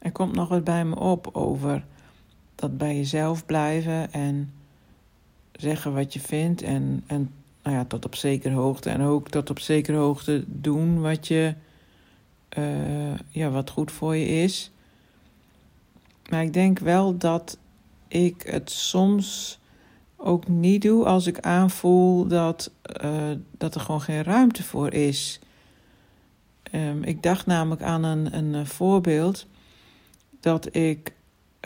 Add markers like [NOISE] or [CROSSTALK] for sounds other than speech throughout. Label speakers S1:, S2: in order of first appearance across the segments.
S1: er komt nog wat bij me op over dat bij jezelf blijven en zeggen wat je vindt en, en nou ja, tot op zekere hoogte en ook tot op zekere hoogte doen wat je uh, ja, wat goed voor je is. Maar ik denk wel dat ik het soms ook niet doe als ik aanvoel dat, uh, dat er gewoon geen ruimte voor is. Um, ik dacht namelijk aan een, een voorbeeld dat ik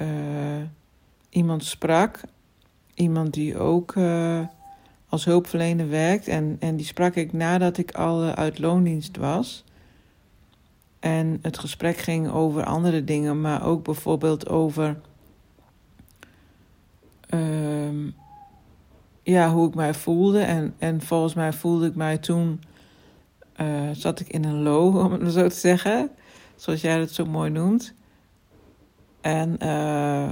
S1: uh, iemand sprak, iemand die ook uh, als hulpverlener werkt, en, en die sprak ik nadat ik al uit loondienst was. En het gesprek ging over andere dingen, maar ook bijvoorbeeld over uh, ja, hoe ik mij voelde. En, en volgens mij voelde ik mij toen, zat ik in een low, [LAUGHS] om het zo te zeggen, zoals jij het zo mooi noemt. En uh,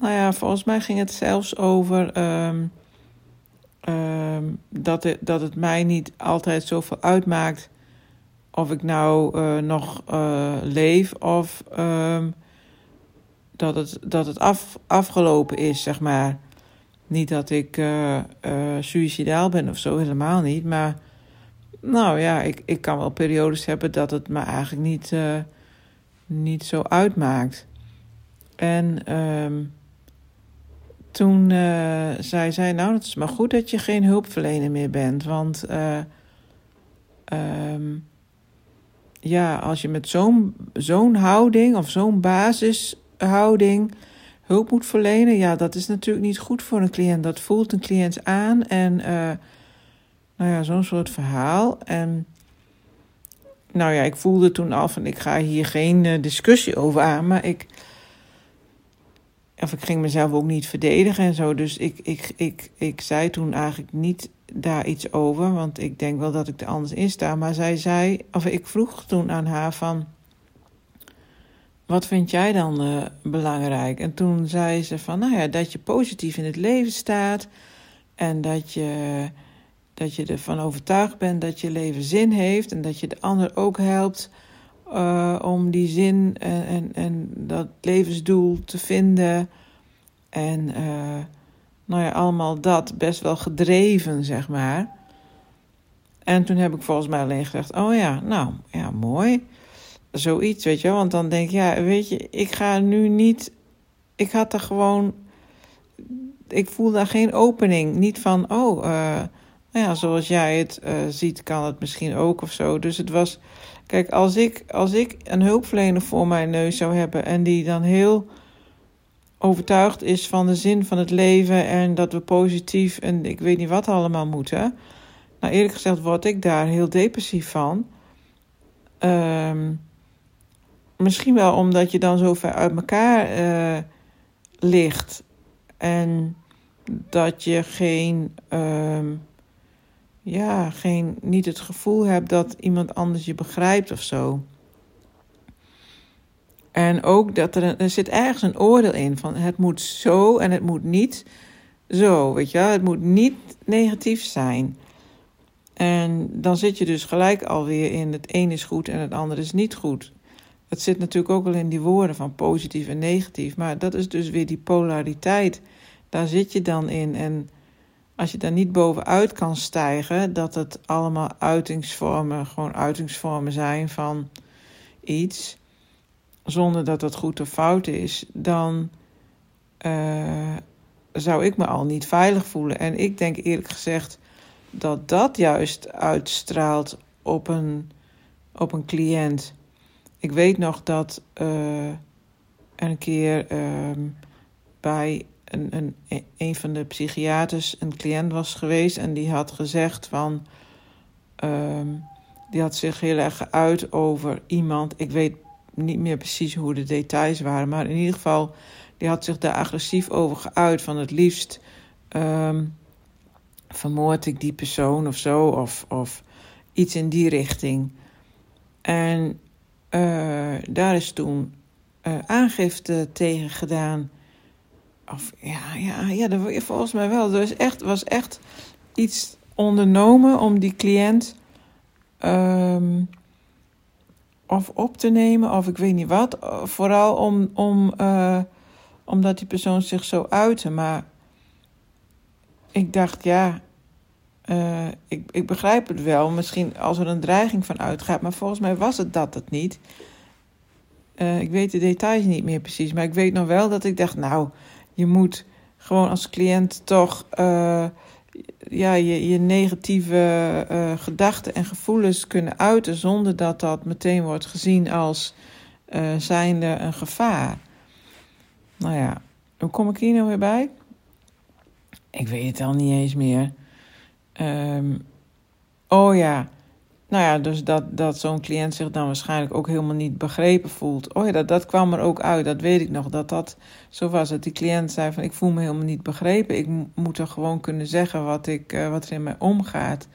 S1: nou ja, volgens mij ging het zelfs over um, um, dat, het, dat het mij niet altijd zoveel uitmaakt of ik nou uh, nog uh, leef of um, dat het, dat het af, afgelopen is, zeg maar. Niet dat ik uh, suicidaal ben of zo, helemaal niet. Maar nou ja, ik, ik kan wel periodes hebben dat het me eigenlijk niet, niet zo uitmaakt. En um, toen zei zij, nou, het is maar goed dat je geen hulpverlener meer bent. Want um, ja, als je met zo'n zo'n houding of zo'n basishouding hulp moet verlenen, ja, dat is natuurlijk niet goed voor een cliënt. Dat voelt een cliënt aan en uh, nou ja, zo'n soort verhaal. En nou ja, ik voelde toen al van ik ga hier geen uh, discussie over aan, maar ik. Of ik ging mezelf ook niet verdedigen en zo. Dus ik, ik, ik, ik zei toen eigenlijk niet daar iets over, want ik denk wel dat ik er anders in sta. Maar zij zei, of ik vroeg toen aan haar van, wat vind jij dan uh, belangrijk? En toen zei ze van, nou ja, dat je positief in het leven staat en dat je, dat je ervan overtuigd bent dat je leven zin heeft en dat je de ander ook helpt uh, om die zin en, en, en dat levensdoel te vinden. En uh, nou ja, allemaal dat, best wel gedreven, zeg maar. En toen heb ik volgens mij alleen gezegd: Oh ja, nou ja, mooi. Zoiets, weet je, want dan denk ik, ja, weet je, ik ga nu niet. Ik had er gewoon. Ik voel daar geen opening. Niet van, oh, uh, nou ja, zoals jij het uh, ziet, kan het misschien ook of zo. Dus het was. Kijk, als ik, als ik een hulpverlener voor mijn neus zou hebben en die dan heel overtuigd is van de zin van het leven en dat we positief en ik weet niet wat allemaal moeten. Nou, eerlijk gezegd word ik daar heel depressief van. Um, misschien wel omdat je dan zo ver uit elkaar uh, ligt en dat je geen, um, ja, geen, niet het gevoel hebt dat iemand anders je begrijpt of zo. En ook dat er, er zit ergens een oordeel in van het moet zo en het moet niet zo, weet je. Het moet niet negatief zijn. En dan zit je dus gelijk alweer in het een is goed en het andere is niet goed. Het zit natuurlijk ook al in die woorden van positief en negatief. Maar dat is dus weer die polariteit. Daar zit je dan in. En als je daar niet bovenuit kan stijgen, dat het allemaal uitingsvormen, gewoon uitingsvormen zijn van iets zonder dat het goed of fout is, dan uh, zou ik me al niet veilig voelen. En ik denk eerlijk gezegd dat dat juist uitstraalt op een, op een cliënt. Ik weet nog dat uh, een keer uh, bij een, een, een van de psychiaters een cliënt was geweest en die had gezegd van. Uh, die had zich heel erg geuit over iemand. Ik weet niet meer precies hoe de details waren. Maar in ieder geval, die had zich daar agressief over geuit. Van het liefst um, vermoord ik die persoon of zo. Of, of iets in die richting. En uh, daar is toen uh, aangifte tegen gedaan. Of ja, ja, ja volgens mij wel. Er was echt, was echt iets ondernomen om die cliënt. Um, of op te nemen, of ik weet niet wat. Vooral om, om, uh, omdat die persoon zich zo uitte. Maar ik dacht, ja, uh, ik, ik begrijp het wel. Misschien als er een dreiging van uitgaat. Maar volgens mij was het dat het niet. Ik weet de details niet meer precies. Maar ik weet nog wel dat ik dacht, nou, je moet gewoon als cliënt toch uh, ja, je, je negatieve uh, gedachten en gevoelens kunnen uiten zonder dat dat meteen wordt gezien als uh, zijnde een gevaar. Nou ja, hoe kom ik hier nou weer bij? Ik weet het al niet eens meer. Um, oh ja, nou ja, dus dat, dat zo'n cliënt zich dan waarschijnlijk ook helemaal niet begrepen voelt. Oh ja, dat, dat kwam er ook uit, dat weet ik nog. Dat dat zo was. Dat die cliënt zei van ik voel me helemaal niet begrepen. Ik moet er gewoon kunnen zeggen wat, ik, uh, wat er in mij omgaat.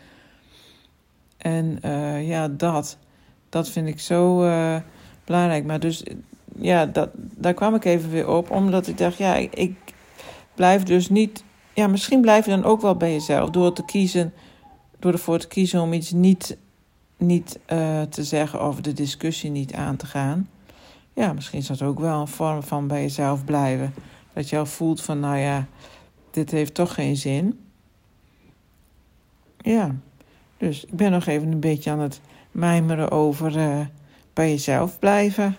S1: En uh, ja, dat. Dat vind ik zo uh, belangrijk. Maar dus ja, dat, daar kwam ik even weer op. Omdat ik dacht, ja, ik, ik blijf dus niet... Ja, misschien blijf je dan ook wel bij jezelf. Door te kiezen door ervoor te kiezen om iets niet niet uh, te zeggen of de discussie niet aan te gaan. Ja, misschien is dat ook wel een vorm van bij jezelf blijven. Dat je al voelt van, nou ja, dit heeft toch geen zin. Ja, dus ik ben nog even een beetje aan het mijmeren over uh, bij jezelf blijven.